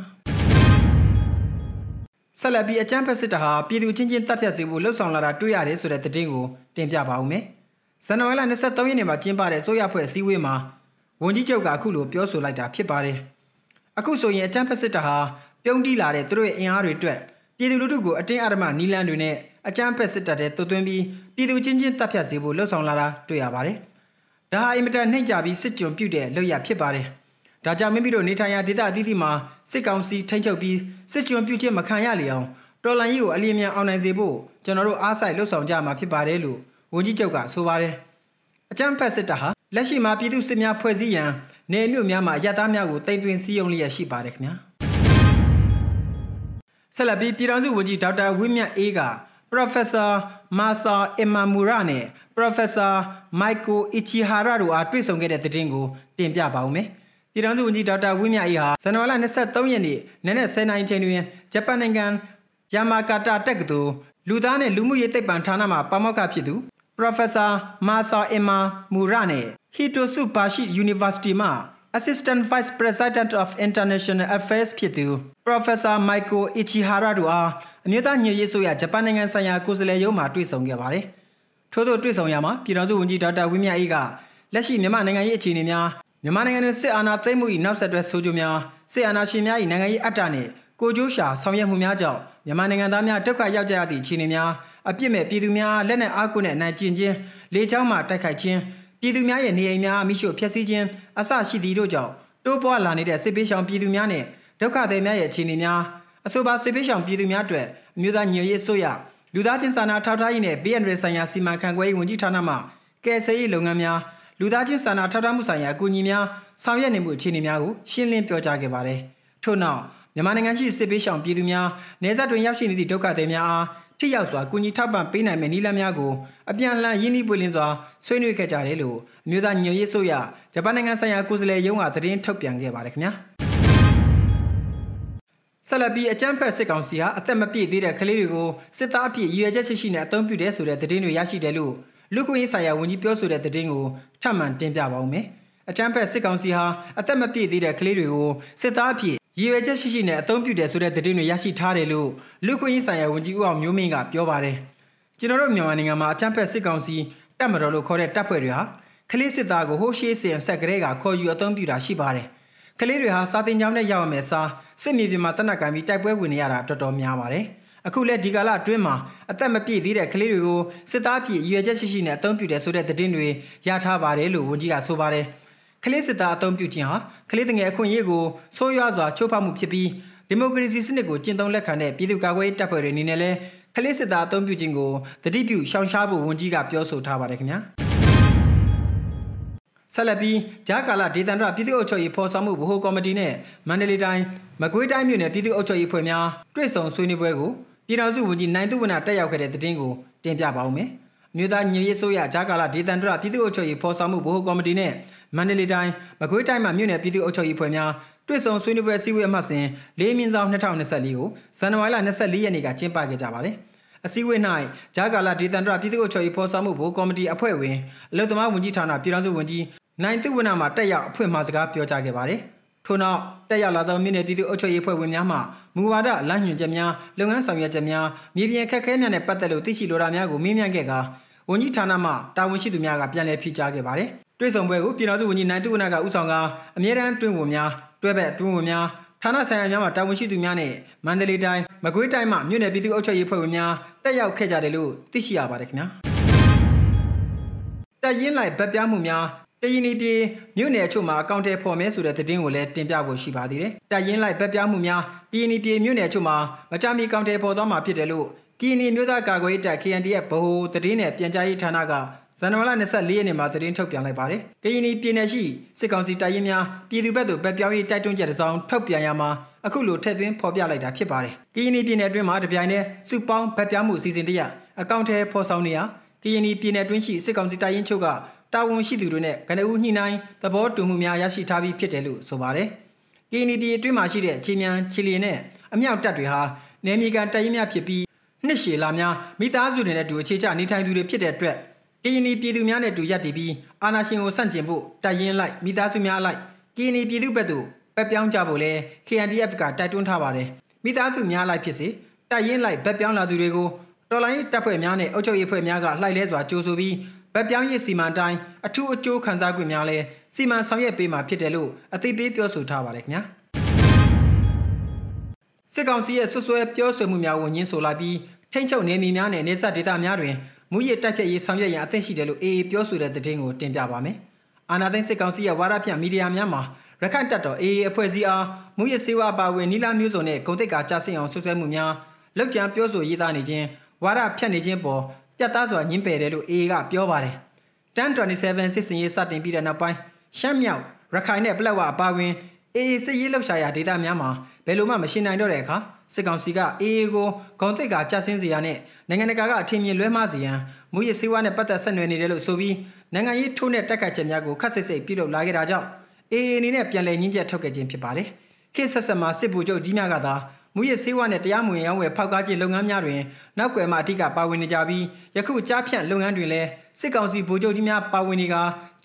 ဆက်လက်ပြီးအကြမ်းဖက်စစ်တပ်ဟာပြည်သူချင်းချင်းတပ်ဖြတ်စေဖို့လှုံ့ဆော်လာတာတွေ့ရတယ်ဆိုတဲ့သတင်းကိုတင်ပြပါဦးမယ်ဇန်နဝါရီလ23ရက်နေ့မှာကျင်းပတဲ့အစိုးရဖွဲ့အစည်းအဝေးမှာဝန်ကြီးချုပ်ကအခုလိုပြောဆိုလိုက်တာဖြစ်ပါတယ်အခုဆိုရင်အကြမ်းဖက်စစ်တပ်ဟာပြုံးတီးလာတဲ့သူတို့ရဲ့အင်အားတွေအတွက်ပြည်သူလူထုကိုအတင်းအဓမ္မနီလန်းတွေနဲ့အကြမ်းဖက်စစ်တပ်တဲ့တွသွင်းပြီးပြည်သူချင်းချင်းတပ်ဖြတ်စေဖို့လှုံ့ဆော်လာတာတွေ့ရပါတယ်။ဒါဟာအင်မတန်နှိမ့်ကြပြီးစစ်ကြုံပြုတဲ့လုပ်ရဖြစ်ပါတယ်။ ဒါကြောင့်မိမိတို့နေထိုင်ရာဒေသအသီးသီးမှာစစ်ကောင်စီထိန်းချုပ်ပြီးစစ်ကြုံပြုခြင်းမခံရလေအောင်တော်လန်ကြီးကိုအလျင်မြန်အောင်နိုင်စေဖို့ကျွန်တော်တို့အားစိုက်လှုံ့ဆော်ကြမှာဖြစ်ပါတယ်လို့ဝန်ကြီးချုပ်ကဆိုပါတယ်။အကြမ်းဖက်စစ်တပ်ဟာလက်ရှိမှာပြည်သူစစ်များဖွဲ့စည်းရန်နေမြို့များမှာရတသားများကိုတိမ်သွင်းစည်းရုံးလျက်ရှိပါတယ်ခင်ဗျာ။ဆက်လက်ပြီးပြည်ထောင်စုဝန်ကြီးဒေါက်တာဝင်းမြတ်အေးက Professor Masa Imamura နဲ့ Professor Michael Ichihara တို့အားတွေ့ဆုံခဲ့တဲ့သတင်းကိုတင်ပြပါဦးမယ်။ ပြည်ထောင်စုဝန်ကြီးဒေါက်တာဝင်းမြတ်အေးဟာဇန်နဝါရီလ23ရက်နေ့နနက်10:00နာရီချိန်တွင်ဂျပန်နိုင်ငံယာမာကာတာတက္ကသိုလ်လူသားနဲ့လူမှုရေးသိပ္ပံဌာနမှပါမောက္ခဖြစ်သူ Professor Masa Imamura နဲ့ Hitotsubashi University မှ Assistant Vice President of International Affairs ဖြစ်သူ Professor Michael Ichihara တို့အားအမျိုးသားညွှန်ရေးဆိုရဂျပန်နိုင်ငံဆိုင်ရာကိုယ်စားလှယ်ရုံးမှတွေ့ဆုံခဲ့ပါတယ်။ထို့သောတွေ့ဆုံရမှာပြည်ထောင်စုဝန်ကြီးဒေါက်တာဝင်းမြတ်အေးကလက်ရှိမြန်မာနိုင်ငံရေးအခြေအနေများ မြန်မာနိုင်ငံတွင်စစ်အာဏာသိမ်းမှု၏နောက်ဆက်တွဲဆိုးကျိုးများစစ်အာဏာရှင်များ၏နိုင်ငံရေးအတ္တနှင့်ကိုကျိုးရှာဆောင်ရွက်မှုများကြောင့်မြန်မာနိုင်ငံသားများဒုက္ခရောက်ကြရသည့်အခြေအနေများအပြစ်မဲ့ပြည်သူများလက်နက်အားကိုးနဲ့နိုင်ကျင်ခြင်းလေကြောင်းမှတိုက်ခိုက်ခြင်းပြည်သူများရဲ့နေအိမ်များအမိရှို့ဖျက်ဆီးခြင်းအဆရှိသည်တို့ကြောင့်တိုးပွားလာနေတဲ့စစ်ပေးဆောင်ပြည်သူများနဲ့ဒုက္ခသည်များရဲ့အခြေအနေများအဆိုပါစစ်ပေးဆောင်ပြည်သူများအတွက်အမျိုးသားညွှန်ရေးဆိုရလူသားချင်းစာနာထောက်ထားရေးနဲ့ BNR ဆိုင်ရာစီမံခန့်ခွဲရေးဝန်ကြီးဌာနမှကယ်ဆယ်ရေးလုပ်ငန်းများ လူသားချင်းစာနာထောက်ထားမှုဆိုင်ရာအကူအညီများဆောင်ရွက်နေမှုအခြေအနေများကိုရှင်းလင်းပြောကြားခဲ့ပါတယ်။ထို့နောက်မြန်မာနိုင်ငံရှိစစ်ပေးဆောင်ပြည်သူများနေဆက်တွင်ရောက်ရှိနေသည့်ဒုက္ခသည်များအားထိရောက်စွာကူညီထောက်ပံ့ပေးနိုင်မယ့်နည်းလမ်းများကိုအပြန်အလှန်ရင်းနှီးပွင့်လင်းစွာဆွေးနွေးခဲ့ကြတယ်လို့အမျိုးသားညွှန်ရေးဆိုရဂျပန်နိုင်ငံဆိုင်ရာကိုယ်စားလှယ်ရုံးကသတင်းထုတ်ပြန်ခဲ့ပါတယ်ခင်ဗျာဆလပီအကြမ်းဖက်စစ်ကောင်စီဟာအသက်မပြည့်သေးတဲ့ကလေးတွေကိုစစ်သားအဖြစ်ရည်ရွယ်ချက်ရှိရှိနဲ့အသုံးပြုတယ်ဆိုတဲ့သတင်းတွေရရှိတယ်လို့လူခွင့်ရေးဆိုင်ရာဝန်ကြီးပြောဆိုတဲ့သတင်းကို ထပ်မံတင်ပြပါဦးမယ်။အကြမ်းဖက်စစ်ကောင်စီဟာအသက်မပြည့်သေးတဲ့ကလေးတွေကိုစစ်သားအဖြစ်ရည်ရွယ်ချက်ရှိရှိနဲ့အသုံးပြုတယ်ဆိုတဲ့သတင်းတွေရရှိထားတယ်လို့လူခွင့်ရေးဆိုင်ရာဝန်ကြီးဦးအောင်မျိုးမင်းကပြောပါတယ်။ကျွန်တော်တို့မြန်မာနိုင်ငံမှာအကြမ်းဖက်စစ်ကောင်စီတပ်မတော်လို့ခေါ်တဲ့တပ်ဖွဲ့တွေဟာကလေးစစ်သားကိုဟိုးရှေးစင်ဆက်ကလေးကခေါ်ယူအသုံးပြုတာရှိပါတယ်။ကလေးတွေဟာစာတင်ကြောင်းနဲ့ရောက်ရမယ်စားစစ်မြေပြင်မှာတနက်ကံပြီးတိုက်ပွဲဝင်နေရတာတော်တော်များပါတယ်။ အခုလက်ဒီကာလအတွင်းမှာအသက်မပြည့်သေးတဲ့ကလေးတွေကိုစစ်သားပြည်ရွေချက်ရှိရှိနဲ့အသုံးပြုတယ်ဆိုတဲ့သတင်းတွေရထားပါတယ်လို့ဝန်ကြီးကဆိုပါတယ်။ကလေးစစ်သားအသုံးပြုခြင်းဟာကလေးငယ်အခွင့်အရေးကိုဆိုးရွားစွာချိုးဖောက်မှုဖြစ်ပြီးဒီမိုကရေစီစနစ်ကိုကျင့်သုံးလက်ခံတဲ့ပြည်သူ့ကာကွယ်ရေးတပ်ဖွဲ့တွေအနေနဲ့လည်းကလေးစစ်သားအသုံးပြုခြင်းကိုတတိပြုရှောင်ရှားဖို့ဝန်ကြီးကပြောဆိုထားပါတယ်ခင်ဗျာ။ဆက်လက်ပြီးဂျာကာလာဒေသန္တရပြည်သူ့အုပ်ချုပ်ရေးဖော်ဆောင်မှုဗဟိုကော်မတီနဲ့မန္တလေးတိုင်းမကွေးတိုင်းမြို့နယ်ပြည်သူ့အုပ်ချုပ်ရေးဖွဲ့များတွေ့ဆုံဆွေးနွေးပွဲကို ပြည်တော်စုဝန်ကြီးနိုင်သူဝနတက်ရောက်ခဲ့တဲ့တဲ့တင်ကိုတင်ပြပါဦးမယ်။မြို့သားညရေးဆိုရဂျာကာလာဒေသန္တရပြည်သူ့အုပ်ချုပ်ရေးဖော်ဆောင်မှုဗဟိုကော်မတီနဲ့မန္တလေးတိုင်းမကွေးတိုင်းမှာမြို့နယ်ပြည်သူ့အုပ်ချုပ်ရေးဖွဲ့များတွေ့ဆုံဆွေးနွေးပွဲစည်းဝေးအမှတ်စဉ်၄မြင်းဆောင်2024ကိုဇန်နဝါရီလ24ရက်နေ့ကကျင်းပခဲ့ကြပါတယ်။အစည်းအဝေး၌ဂျာကာလာဒေသန္တရပြည်သူ့အုပ်ချုပ်ရေးဖော်ဆောင်မှုဘိုးကော်မတီအဖွဲ့ဝင်အလုံသမားဝန်ကြီးဌာနပြည်ထောင်စုဝန်ကြီးနိုင်သူဝနမှာတက်ရောက်အဖွဲ့မှစကားပြောကြားခဲ့ပါတယ်။ထို့နောက်တက်ရောက်လာသောမြို့နယ်ပြည်သူ့အုပ်ချုပ်ရေးအဖွဲ့ဝင်များမှ မူဝါဒလမ်းညွှန်ချက်များလုပ်ငန်းဆောင်ရွက်ချက်များမြေပြင်ခက်ခဲများနဲ့ပတ်သက်လို့သိရှိလိုတာများကိုမေးမြန်းခဲ့ကာဝန်ကြီးဌာနမှတာဝန်ရှိသူများကပြန်လည်ဖြေကြားခဲ့ပါတယ်။တွေ့ဆုံပွဲကိုပြည်တော်စုဝန်ကြီးနိုင်သူဝနကဦးဆောင်ကအမြဲတမ်းတွင်ဝင်များတွဲဘက်တွင်ဝင်များဌာနဆိုင်ရာများမှတာဝန်ရှိသူများနဲ့မန္တလေးတိုင်းမကွေးတိုင်းမှမြို့နယ်ပြည်သူ့အုပ်ချုပ်ရေးဖွဲ့ဝင်များတက်ရောက်ခဲ့ကြတယ်လို့သိရှိရပါတယ်ခင်ဗျာတက်ရင်လိုက်ဗတ်ပြမှုများ တရင်ဒီပြေမြို့နယ်အချို့မှာအကောင့်ထဲဖော်မဲဆိုတဲ့သတင်းကိုလည်းတင်ပြဖို့ရှိပါသေးတယ်။တက်ရင်လိုက်ဗတ်ပြမှုများတရင်ဒီပြေမြို့နယ်အချို့မှာမကြမီအကောင့်ထဲပေါ်သွားမှာဖြစ်တယ်လို့ကီနီမြို့သားကာကွယ်ရေးတပ် KNDF ဗဟိုသတင်းနဲ့ပြန်ကြားရေးဌာနကဇန်နဝါရီ24ရက်နေ့မှာသတင်းထုတ်ပြန်လိုက်ပါတယ်။ကရင်ပြည်နယ်ရှိစစ်ကောင်စီတပ်ရင်းများပြည်သူ့ဘက်သို့ဗတ်ပြောင်းရေးတိုက်တွန်းချက်တစ်စောင်းထုတ်ပြန်ရမှာအခုလိုထည့်သွင်းဖော်ပြလိုက်တာဖြစ်ပါတယ်။ကရင်ပြည်နယ်အတွင်းမှာတပြိုင်တည်းစုပေါင်းဗတ်ပြောင်းမှုအစီအစဉ်တရအကောင့်ထဲဖော်ဆောင်နေရကရင်ပြည်နယ်အတွင်းရှိစစ်ကောင်စီတပ်ရင်းချုပ်က တာဝန်ရှိသူတွေနဲ့ကနဦးညှိနှိုင်းသဘောတူမှုများရရှိထားပြီးဖြစ်တယ်လို့ဆိုပါတယ်။ကရင်ပြည်အတွင်းမှာရှိတဲ့ခြေမြန်ခြေလျင်နဲ့အမြောက်တပ်တွေဟာနယ်မြေကန်တပ်ရင်းများဖြစ်ပြီးနှစ်ရှည်လာများမိသားစုတွေနဲ့တူအခြေချနေထိုင်သူတွေဖြစ်တဲ့အတွက်ကရင်ပြည်သူများနဲ့တူရပ်တည်ပြီးအာဏာရှင်ကိုဆန့်ကျင်ဖို့တိုက်ရင်လိုက်မိသားစုများလိုက်ကရင်ပြည်သူဘက်သို့ပက်ပြောင်းကြဖို့လဲ KNDF ကတိုက်တွန်းထားပါတယ်မိသားစုများလိုက်ဖြစ်စေတိုက်ရင်လိုက်ဘက်ပြောင်းလာသူတွေကိုတော်လိုင်းတပ်ဖွဲ့များနဲ့အုပ်ချုပ်ရေးဖွဲ့များကလှိုက်လဲစွာကြိုးဆိုပြီး ဗတ်ပြောင်းရေးစီမံတိုင်းအထူးအကျိုးခံစား권များလဲစီမံဆောင်ရွက်ပေးမှာဖြစ်တယ်လို့အသိပေးပြောဆိုထားပါတယ်ခင်ဗျာစစ်ကောင်စီရဲ့ဆွဆွဲပြောဆိုမှုများကိုညှင်းဆိုလိုက်ပြီးထိမ့်ချုပ်နေမီများနဲ့နေဆက်ဒေသများတွင်မူရတိုက်ဖြတ်ရေးဆောင်ရွက်ရန်အသင့်ရှိတယ်လို့အေအေပြောဆိုတဲ့သတင်းကိုတင်ပြပါမယ်။အာနာသိန်းစစ်ကောင်စီရဲ့ဝါဒဖြန့်မီဒီယာများမှာရခိုင်တပ်တော်အေအေအဖွဲ့အစည်းအားမူရစေဝါပါဝင်နီလာမျိုးစုံနဲ့ဂုံတိတ်ကာကြဆင်အောင်ဆွဆွဲမှုများလောက်ကျန်ပြောဆိုရေးသားနေခြင်းဝါဒဖြန့်နေခြင်းပေါ် ပြတ်သားစွာညှင်းပယ်တယ်လို့အေအေကပြောပါတယ်။1027စစ်စင်ရေးစတင်ပြီးတဲ့နောက်ပိုင်းရှမ်းမြောက်ရခိုင်နဲ့ပလက်ဝအပါဝင်အေအေစစ်ရေးလှုပ်ရှားရာဒေသများမှာဘယ်လိုမှမရှိနိုင်တော့တဲ့အခါစစ်ကောင်စီကအေအေကိုဂုံတိတ်ကာကြဆင်းစီရနဲ့နိုင်ငံတကာကအထင်မြင်လွဲမှားစီရန်မူရစေဝါနဲ့ပတ်သက်ဆက်နွယ်နေတယ်လို့ဆိုပြီးနိုင်ငံရေးထိုးနဲ့တက်ခတ်ချက်များကိုခတ်စစ်စစ်ပြုလုပ်လာခဲ့တာကြောင့်အေအေအနေနဲ့ပြန်လည်ညှင်းချက်ထုတ်ခဲ့ခြင်းဖြစ်ပါတယ်။ခေတ်ဆက်ဆက်မှာစစ်ဗိုလ်ချုပ်ကြီးများကသာ မူရစေဝါနဲ့တရားမဝင်ရောင်းဝယ်ဖောက်ကားခြင်းလုပ်ငန်းများတွင်နောက်ွယ်မှာအထက်ကပါဝင်နေကြပြီးယခုကြားဖြန့်လုပ်ငန်းတွင်လည်းစစ်ကောင်စီဗိုလ်ချုပ်ကြီးများပါဝင်နေက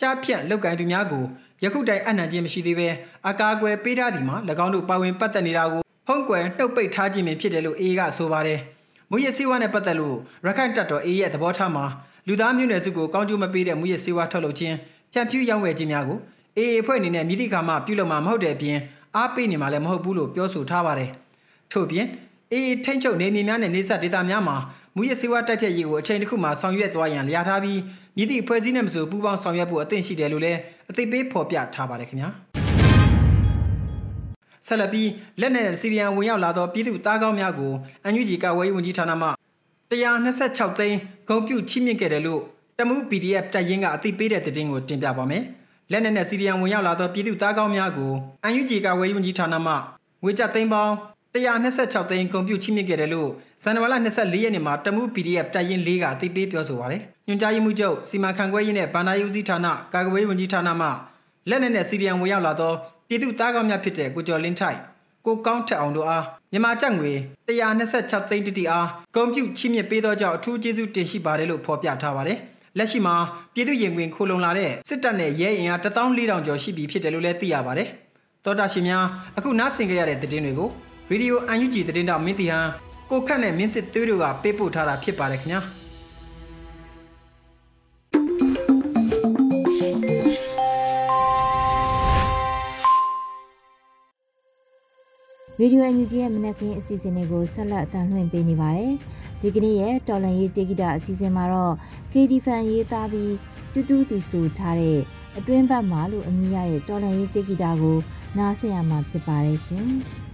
ကြားဖြန့်လုပ်ကိုင်သူများကိုယခုတိုင်အနှံခြင်းမရှိသေးဘဲအကာအကွယ်ပေးထားသည်မှာ၎င်းတို့ပါဝင်ပတ်သက်နေတာကိုဖုံးကွယ်နှုတ်ပိတ်ထားခြင်းဖြစ်တယ်လို့အေကဆိုပါတယ်။မူရစေဝါနဲ့ပတ်သက်လို့ရခိုင်တပ်တော်အေရဲ့သဘောထားမှာလူသားမျိုးနွယ်စုကိုကောင်းကျိုးမပေးတဲ့မူရစေဝါထုတ်လုပ်ခြင်းဖြန့်ဖြူးရောင်းဝယ်ခြင်းများကိုအေအေအဖွဲ့အနေနဲ့မိသည့်ကမှပြုလုပ်မှာမဟုတ်တဲ့အပြင်အားပေးနေမှာလည်းမဟုတ်ဘူးလို့ပြောဆိုထားပါတယ်။ ထို့ပြင်အေအေထိမ့်ချုပ်နေမြေများနဲ့နေဆက်ဒေတာများမှာမူရစေဝါတိုက်ဖြတ်ရေးကိုအချိန်တစ်ခုမှဆောင်ရွက်သွားရန်လျာထားပြီးမြစ်သည့်ဖွဲ့စည်းနဲ့မဆိုပူးပေါင်းဆောင်ရွက်ဖို့အသင့်ရှိတယ်လို့လည်းအသိပေးဖော်ပြထားပါတယ်ခင်ဗျာဆက်လက်ပြီးလက်နက်စီရီယံဝင်ရောက်လာသောပြည်သူသားကောင်းများကိုအန်ယူဂျီကဝေးဝန်ကြီးဌာနမှ126သိန်းဂုံပြုချိမြင့်ခဲ့တယ်လို့တမှု PDF တပ်ရင်းကအသိပေးတဲ့သတင်းကိုတင်ပြပါမယ်လက်နက်နဲ့စီရီယံဝင်ရောက်လာသောပြည်သူသားကောင်းများကိုအန်ယူဂျီကဝေးဝန်ကြီးဌာနမှငွေကျပ်သိန်းပေါင်း 126သိန်းကွန်ပျူတာချိမြင့်ခဲ့တယ်လို့ဇန်နဝါရီ24ရက်နေ့မှာတမှု PDF တပ်ရင်း၄ကအသိပေးပြောဆိုပါရယ်ညွှန်ကြားရေးမှူးချုပ်စီမံခန့်ခွဲရေးနဲ့ဗန္ဒာရေးဦးစီးဌာနကာကွယ်ရေးဝန်ကြီးဌာနမှလက်နက်နဲ့စီရီယံဝင်ရောက်လာသောပြည်သူသားကောင်းများဖြစ်တဲ့ကိုကျော်လင်းထိုက်ကိုကောင်းထက်အောင်တို့အားမြန်မာကျပ်ငွေ126သိန်းတတိအားကွန်ပျူတာချိမြင့်ပေးသောကြောင့်အထူးကျေးဇူးတင်ရှိပါတယ်လို့ဖော်ပြထားပါတယ်လက်ရှိမှာပြည်သူရင်ခွင်ခိုလုံလာတဲ့စစ်တပ်နဲ့ရဲအင်အား14000ကျော်ရှိပြီဖြစ်တယ်လို့လည်းသိရပါတယ်။သောတာရှင်များအခုနားဆင်ကြရတဲ့သတင်းတွေကို ဗီဒီယို UNG သတင်းတောက်မင်းတီဟန်ကိုခန့်နဲ့မင်းစစ်သွေးတို့ကပေးပို့ထားတာဖြစ်ပါတယ်ခင်ဗျာ။ရေဒီယိုအန်ယူဂျီရဲ့မနက်ခင်းအစီအစဉ်လေးကိုဆက်လက်အသံလွှင့်ပေးနေပါတယ်။ဒီကနေ့ရဲ့တော်လန်ရေးတေဂီတာအစီအစဉ်မှာတော့ KD Fan ရေးသားပြီးတူတူတီဆိုထားတဲ့အတွင်းဘက်မှာလို့အမည်ရတဲ့တော်လန်ရေးတေဂီတာကိုနားဆင်ရမှာဖြစ်ပါတယ်ရှင်။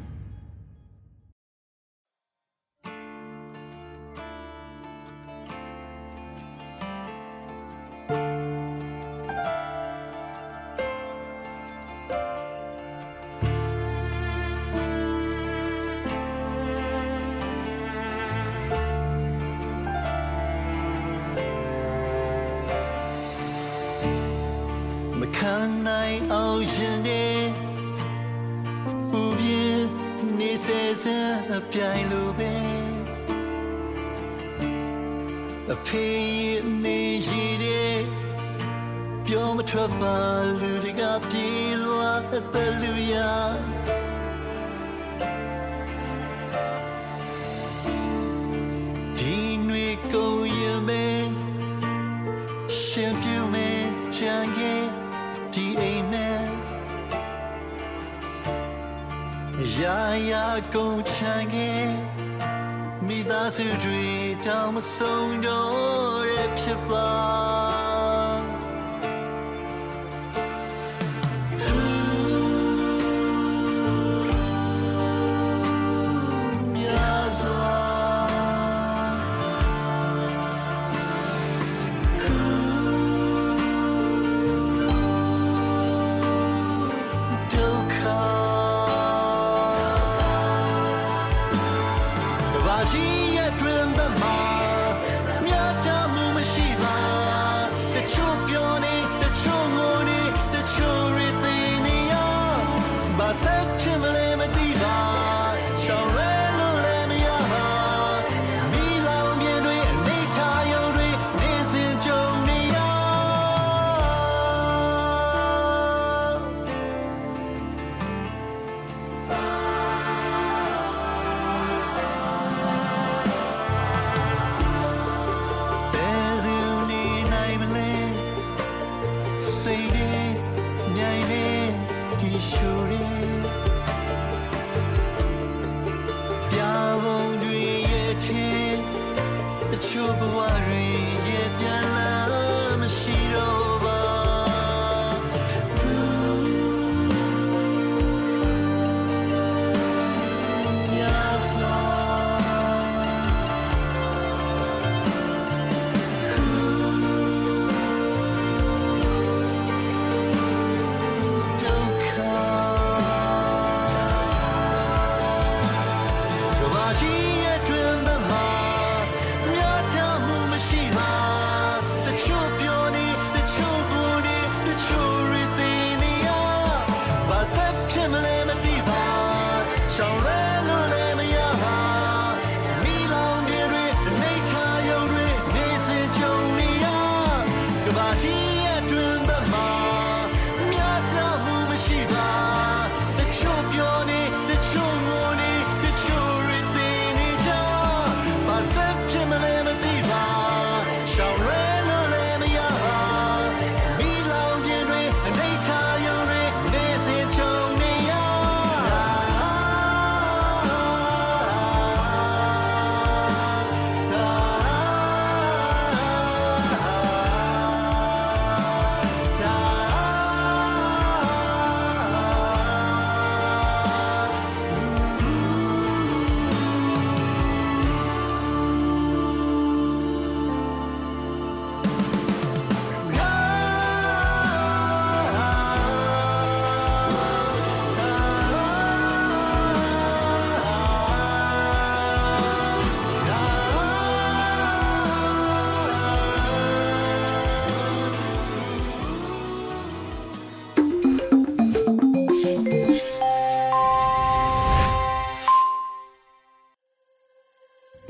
ခံနိုင်အောင်ရှင်နေပူပြင်းနေစေစံအပြိုင်လိုပဲအဖေမေရှိတဲ့ပြောမထွက်ပါလူတွေကပြေးလွားအသက်လူရ ရာရာကုန်ချန်ရဲ့မိသားစုတွေတောင်မဆုံးတော့ရဖြစ်ပါ တီရှူ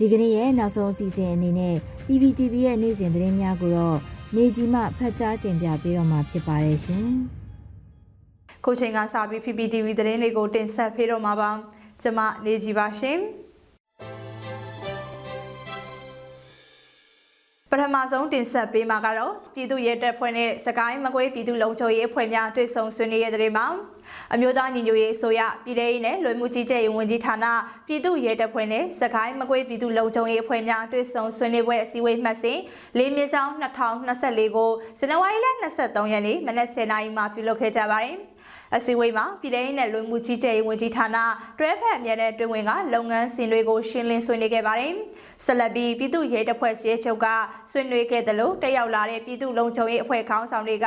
ဒီကနေ့ရဲ့နောက်ဆုံးအစီအစဉ်အနေနဲ့ PPTV ရဲ့နေ့စဉ်သတင်းများကိုတော့နေကြီးမှဖတ်ကြားတင်ပြပေးတော့မှာဖြစ်ပါတယ်ရှင်ခုချိန်ကစပြီး PPTV သတင်းတွေကိုတင်ဆက်ပေးတော့မှာပါကျွန်မနေကြည်ပါရှင် ပထမဆုံးတင်ဆက်ပေးမှာကတော့ပြည်သူ့ရဲတပ်ဖွဲ့နဲ့စကိုင်းမကွေးပြည်သူ့လုံခြုံရေးအဖွဲ့များတွေ့ဆုံဆွေးနွေးရတဲ့မှာအမျိုးသားညီညွတ်ရေးဆိုရပြည်ထောင်ရေးနဲ့လွှဲမှုကြီးကြပ်ရေးဝန်ကြီးဌာနပြည်သူ့ရဲတပ်ဖွဲ့နဲ့စကိုင်းမကွေးပြည်သူ့လုံခြုံရေးအဖွဲ့များတွေ့ဆုံဆွေးနွေးပွဲအစည်းအဝေးမှတ်စဉ်လေးမြဆောင်2024ကိုဇန်နဝါရီလ23ရက်နေ့မနက်10:00နာရီမှာပြုလုပ်ခဲ့ကြပါတယ်။ အစည်းအဝေးမှာပြည်ထောင်နဲ့လူမှုကြီးကြပ်ရေးဝန်ကြီးဌာနတွဲဖက်အမြဲတမ်းတွင်ဝင်ကလုပ်ငန်းစဉ်တွေကိုရှင်းလင်းဆွေးနွေးခဲ့ပါတယ်။ဆက်လက်ပြီးပြည်သူ့ရဲတပ်ဖွဲ့ရဲချုပ်ကဆွေးနွေးခဲ့တယ်လို့တက်ရောက်လာတဲ့ပြည်သူ့လုံခြုံရေးအဖွဲ့ခေါင်းဆောင်တွေက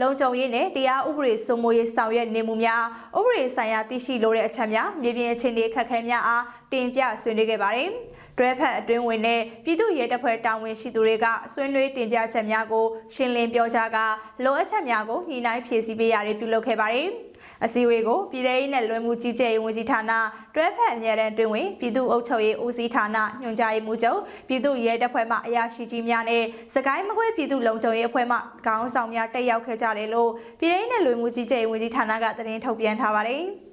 လုံခြုံရေးနဲ့တရားဥပဒေစိုးမိုးရေးဆောင်ရွက်နေမှုများဥပဒေဆိုင်ရာသိရှိလိုတဲ့အချက်များမြေပြင်အခြေအနေခက်ခဲများအားတင်ပြဆွေးနွေးခဲ့ပါတယ်။တွဲဖက်အတွင်းဝင်တဲ့ပြည်သူ့ရဲတပ်ဖွဲ့တာဝန်ရှိသူတွေကဆွေးနွေးတင်ပြချက်များကိုရှင်းလင်းပြောကြားကလိုအပ်ချက်များကိုညှိနှိုင်းဖြည့်ဆည်းပေးရတဲ့ပြုလုပ်ခဲ့ပါတယ်။ အစည်းအဝေးကိုပြည်ထောင်နဲ့လွှဲမှုကြီးကြပ်ရေးဝန်ကြီးဌာနတွဲဖက်အမြဲတမ်းတွင်ဝင်ပြည်သူ့အုပ်ချုပ်ရေးဦးစီးဌာနညွှန်ကြားရေးမှူးချုပ်ပြည်သူ့ရဲတပ်ဖွဲ့မှအရာရှိကြီးများနဲ့စကိုင်းမကွေးပြည်သူ့လုံခြုံရေးအဖွဲ့မှခေါင်းဆောင်များတက်ရောက်ခဲ့ကြတယ်လို့ပြည်ထောင်နဲ့လွှဲမှုကြီးကြပ်ရေးဝန်ကြီးဌာနကသတင်းထုတ်ပြန်ထားပါတယ်။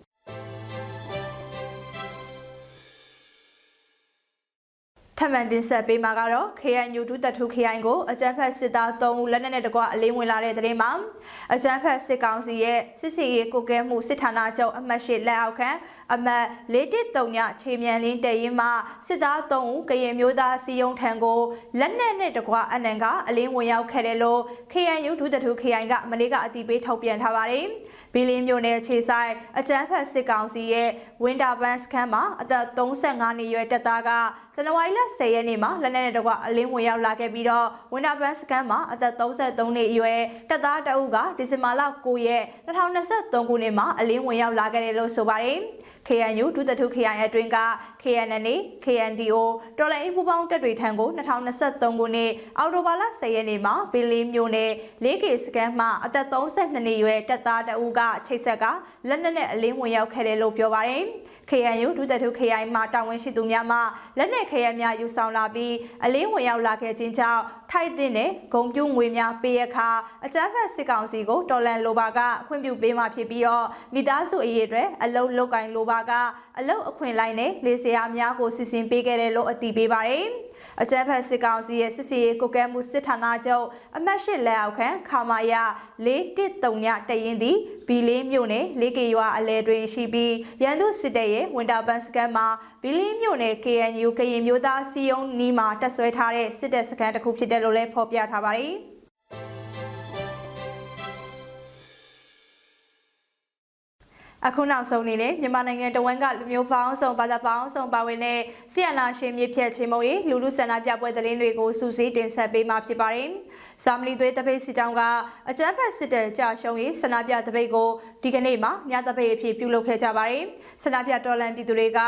ထပ်မံတင်ဆက်ပေးမှာကတော့ KNU ဒုတပ်ထုခရိုင်ကိုအကြမ်းဖက်စစ်သား3ဦးလက်နက်နဲ့တကွအလင်းဝင်လာတဲ့တဲ့မှာအကြမ်းဖက်စစ်ကောင်စီရဲ့စစ်စီရေးကိုကဲမှုစစ်ဌာနချုပ်အမှတ်၈လက်အောက်ခံအမှတ်413ညခြေမြန်လင်းတရင်မှစစ်သား3ဦးကရင်မျိုးသားစီယုံထံကိုလက်နက်နဲ့တကွအနံကအလင်းဝင်ရောက်ခဲ့တယ်လို့ KNU ဒုတပ်ထုခရိုင်ကမနေ့ကအတိပေးထုတ်ပြန်ထားပါတယ်။ဘီလင်းမြို့နယ်ခြေဆိုင်အကြမ်းဖက်စစ်ကောင်စီရဲ့ဝင်းတာဘန်စခန်းမှာအသက်35နှစ်ရွယ်တပ်သားကဇန်နဝါရီလ10ရက်နေ့မှာလက်နက်နဲ့တကွအလင်းဝင်ရောက်လာခဲ့ပြီးတော့ဝင်းတာဘန်စခန်းမှာအသက်33နှစ်အရွယ်တပ်သားတအုပ်ကဒီဇင်ဘာလ9ရက်2023ခုနှစ်မှာအလင်းဝင်ရောက်လာခဲ့တယ်လို့ဆိုပါတယ်။ KNU ဒုတထုခရိုင်အတွင်းက KNNA KNDO တော်လိုင်းပူပေါင်းတပ်တွေထံကို2023ခုနှစ်အောက်တိုဘာလ10ရက်နေ့မှာဘီလီမြို့နယ် 4K စကန်မှအသက်32နှစ်ရွယ်တပ်သားတအူးကချိတ်ဆက်ကလက်နက်နဲ့အလင်းဝင်ရောက်ခဲ့တယ်လို့ပြောပါတယ်။ KNU ဒုတထုခရိုင်မှတာဝန်ရှိသူများမှလက်နက်ခဲယမ်းများယူဆောင်လာပြီးအလင်းဝင်ရောက်လာခဲ့ခြင်းကြောင့်ထိုက်တဲ့နဲ့ဂုံပြူငွေများပေးရခါအကြမ်းဖက်စစ်ကောင်စီကိုတော်လန်လိုပါကခွင့်ပြုပေးမှဖြစ်ပြီးတော့မိသားစုအရေးအတွက်အလုတ်လုတ်ကင်လိုပါကအလုတ်အခွင့်လိုက်နဲ့လေစရာများကိုစီစဉ်ပေးခဲ့တယ်လို့အတည်ပြုပါတယ်။အကြမ်းဖက်စစ်ကောင်စီရဲ့စစ်စီရေးကိုကဲမှုစစ်ဌာနချုပ်အမှတ်၈လက်အောက်ခံခမာယ413ညတရင်သည်ဘီလေးမြို့နယ်လေးကေရွာအလဲတွင်ရှိပြီးရန်သူစစ်တပ်ရဲ့ဝင်တာပန်စကန်မှာဘီလေးမြို့နယ် KNU ကရင်မျိုးသားစီယုံနီးမှာတက်ဆွဲထားတဲ့စစ်တပ်စခန်းတစ်ခုဖြစ်တယ်လို့လည်းဖော်ပြထားပါတယ်။ အခုနောက်ဆုံးအနေနဲ့မြန်မာနိုင်ငံတဝန်းကလူမျိုးပေါင်းစုံဘာသာပေါင်းစုံပါဝင်တဲ့ဆီယနာရှင်မြစ်ဖြတ်ချင်းမုံရေးလူလူဆန္ဒပြပွဲသတင်းတွေကိုစူးစီးတင်ဆက်ပေးမှာဖြစ်ပါတယ်။စာမလီသွေးတပိတ်စစ်ကြောင်းကအကြမ်းဖက်စစ်တပ်ကြာရှုံးရေးဆန္ဒပြတပိတ်ကိုဒီကနေ့မှညတပိတ်အဖြစ်ပြုလုပ်ခဲ့ကြပါတယ်။ဆန္ဒပြတော်လန်ပြည်သူတွေက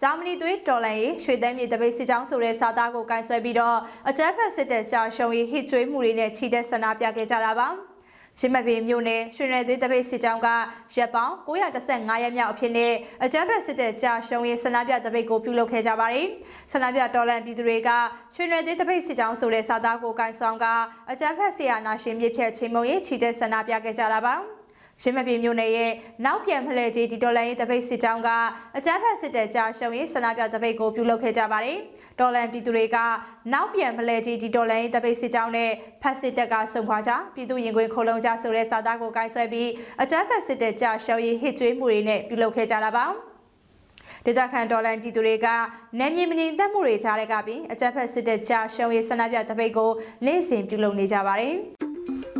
စာမလီသွေးတော်လန်ရေးရွှေသန်းမြေတပိတ်စစ်ကြောင်းဆိုတဲ့စာသားကိုကန်ဆွဲပြီးတော့အကြမ်းဖက်စစ်တပ်ကြာရှုံးရေးဟစ်ကြွေးမှုတွေနဲ့ချီတက်ဆန္ဒပြခဲ့ကြတာပါ။ ရင်းမပင်မြို့နယ်ရွှေနယ်သေးတပိတ်စစ်ကြောင်းကရက်ပေါင်း915ရက်မြောက်အဖြစ်နဲ့အကြမ်းဖက်စစ်တပ်ကြာရှုံးရေးဆန္ဒပြတပိတ်ကိုပြုလုပ်ခဲ့ကြပါတယ်။ဆန္ဒပြတော်လှန်ပြည်သူတွေကရွှေနယ်သေးတပိတ်စစ်ကြောင်းဆိုတဲ့စာသားကိုကန်ဆောင်ကအကြမ်းဖက်ဆရာနာရှင်မြစ်ဖြတ်ချင်းမုံရေးချီတဲ့ဆန္ဒပြခဲ့ကြတာပါ။ ရင်းမပြေမြို့နယ်ရဲ့နောက်ပြန်ဖလှယ်ကြီးဒီဒေါ်လာရေးတပိတ်စစ်ကြောင်းကအကြမ်းဖက်စစ်တပ်ကြားရှုံရေးဆန္ဒပြတပိတ်ကိုပြုလုပ်ခဲ့ကြပါတယ်။ဒေါ်လန်ပြည်သူတွေကနောက်ပြန်ဖလှယ်ကြီးဒီဒေါ်လာရေးတပိတ်စစ်ကြောင်းနဲ့ဖက်စစ်တပ်ကစုံခွာကြပြည်သူရင်ခွင်ခုံလုံးကြဆိုတဲ့စာသားကိုကိုင်းဆွဲပြီးအကြမ်းဖက်စစ်တပ်ကြားရှုံရေးဟစ်ကြွေးမှုတွေနဲ့ပြုလုပ်ခဲ့ကြတာပါ။ဒေသခံဒေါ်လန်ပြည်သူတွေကနယ်မြေမငြိမ်သက်မှုတွေကြားတဲ့ကပြီးအကြက်ဖက်စစ်တပ်ချရှုံးရေးဆန္ဒပြတပိတ်ကိုနေ့စဉ်ပြုလုပ်နေကြပါတယ်။